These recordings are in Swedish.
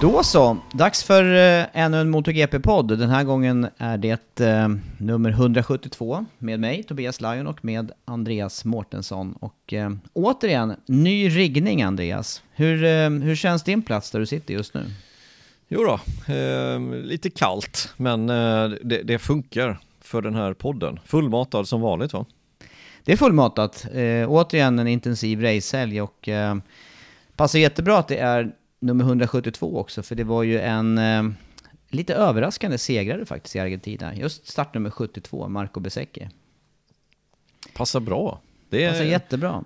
Då så, dags för eh, ännu en MotoGP-podd. Den här gången är det eh, nummer 172 med mig, Tobias Lajon, och med Andreas Mårtensson. Och eh, återigen, ny riggning Andreas. Hur, eh, hur känns din plats där du sitter just nu? Jo då, eh, lite kallt, men eh, det, det, funkar för den här podden. Fullmatad som vanligt va? Det är fullmatat. Återigen en intensiv racehelg och passar jättebra att det är nummer 172 också, för det var ju en eh, lite överraskande segrare faktiskt i Argentina. Just startnummer 72, Marco Bezzecchi. Passar bra. Det är Passar jättebra.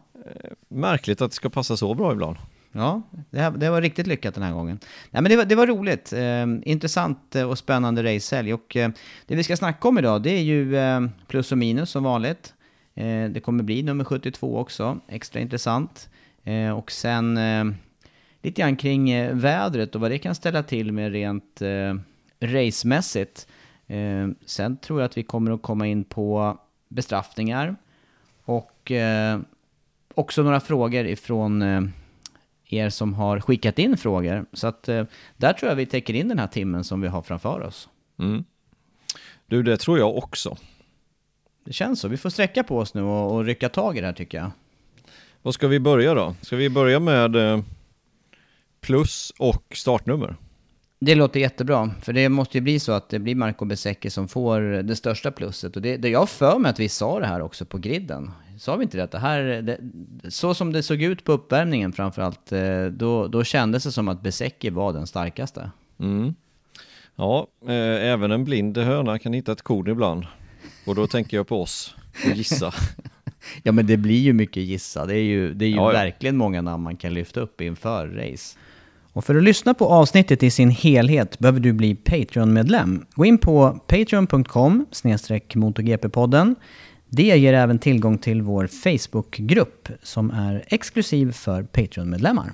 märkligt att det ska passa så bra ibland. Ja, det, här, det var riktigt lyckat den här gången. Nej, men det, var, det var roligt. Eh, intressant och spännande racehelg. Och eh, det vi ska snacka om idag, det är ju eh, plus och minus som vanligt. Eh, det kommer bli nummer 72 också, extra intressant. Eh, och sen eh, lite grann kring eh, vädret och vad det kan ställa till med rent eh, racemässigt. Eh, sen tror jag att vi kommer att komma in på bestraffningar och eh, också några frågor ifrån eh, er som har skickat in frågor. Så att eh, där tror jag vi täcker in den här timmen som vi har framför oss. Mm. Du, det tror jag också. Det känns så. Vi får sträcka på oss nu och, och rycka tag i det här tycker jag. Vad ska vi börja då? Ska vi börja med eh, plus och startnummer? Det låter jättebra, för det måste ju bli så att det blir Marco Bezzecchi som får det största plusset. Och det, det jag för mig att vi sa det här också på griden. Sa vi inte det? Att det här, det, så som det såg ut på uppvärmningen framförallt, eh, då, då kändes det som att Bezzecchi var den starkaste. Mm. Ja, eh, även en blind höna kan hitta ett korn ibland. Och då tänker jag på oss och gissa. ja men det blir ju mycket gissa. Det är ju, det är ju ja. verkligen många namn man kan lyfta upp inför race. Och för att lyssna på avsnittet i sin helhet behöver du bli Patreon-medlem. Gå in på patreon.com motogp-podden. Det ger även tillgång till vår Facebook-grupp som är exklusiv för Patreon-medlemmar.